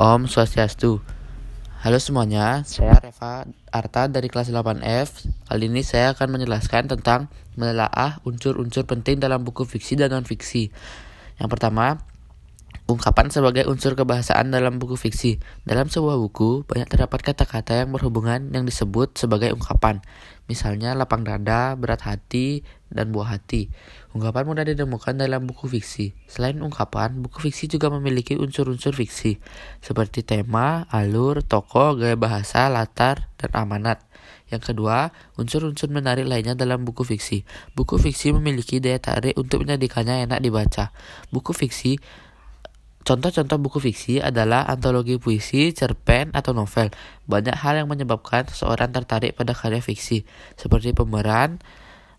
Om Swastiastu. Halo semuanya, saya Reva Arta dari kelas 8F. Kali ini saya akan menjelaskan tentang menelaah unsur-unsur penting dalam buku fiksi dan non-fiksi. Yang pertama, ungkapan sebagai unsur kebahasaan dalam buku fiksi. Dalam sebuah buku, banyak terdapat kata-kata yang berhubungan yang disebut sebagai ungkapan. Misalnya lapang dada, berat hati, dan buah hati. Ungkapan mudah ditemukan dalam buku fiksi. Selain ungkapan, buku fiksi juga memiliki unsur-unsur fiksi, seperti tema, alur, tokoh, gaya bahasa, latar, dan amanat. Yang kedua, unsur-unsur menarik lainnya dalam buku fiksi. Buku fiksi memiliki daya tarik untuk menjadikannya enak dibaca. Buku fiksi Contoh-contoh buku fiksi adalah antologi puisi, cerpen, atau novel. Banyak hal yang menyebabkan seseorang tertarik pada karya fiksi, seperti pemeran,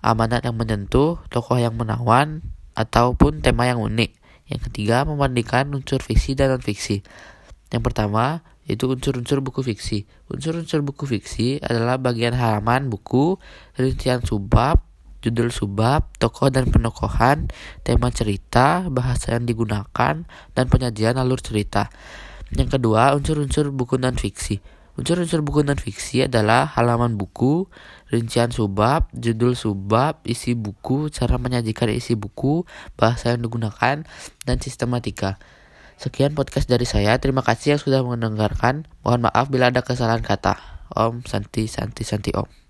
amanat yang menyentuh, tokoh yang menawan, ataupun tema yang unik. Yang ketiga, membandingkan unsur fiksi dan non-fiksi. Yang pertama, yaitu unsur-unsur buku fiksi. Unsur-unsur buku fiksi adalah bagian halaman buku, rincian subbab, judul subbab, tokoh dan penokohan, tema cerita, bahasa yang digunakan, dan penyajian alur cerita. Yang kedua, unsur-unsur buku non-fiksi. Unsur-unsur buku non-fiksi adalah halaman buku, rincian subbab, judul subbab, isi buku, cara menyajikan isi buku, bahasa yang digunakan, dan sistematika. Sekian podcast dari saya. Terima kasih yang sudah mendengarkan. Mohon maaf bila ada kesalahan kata. Om Santi Santi Santi Om.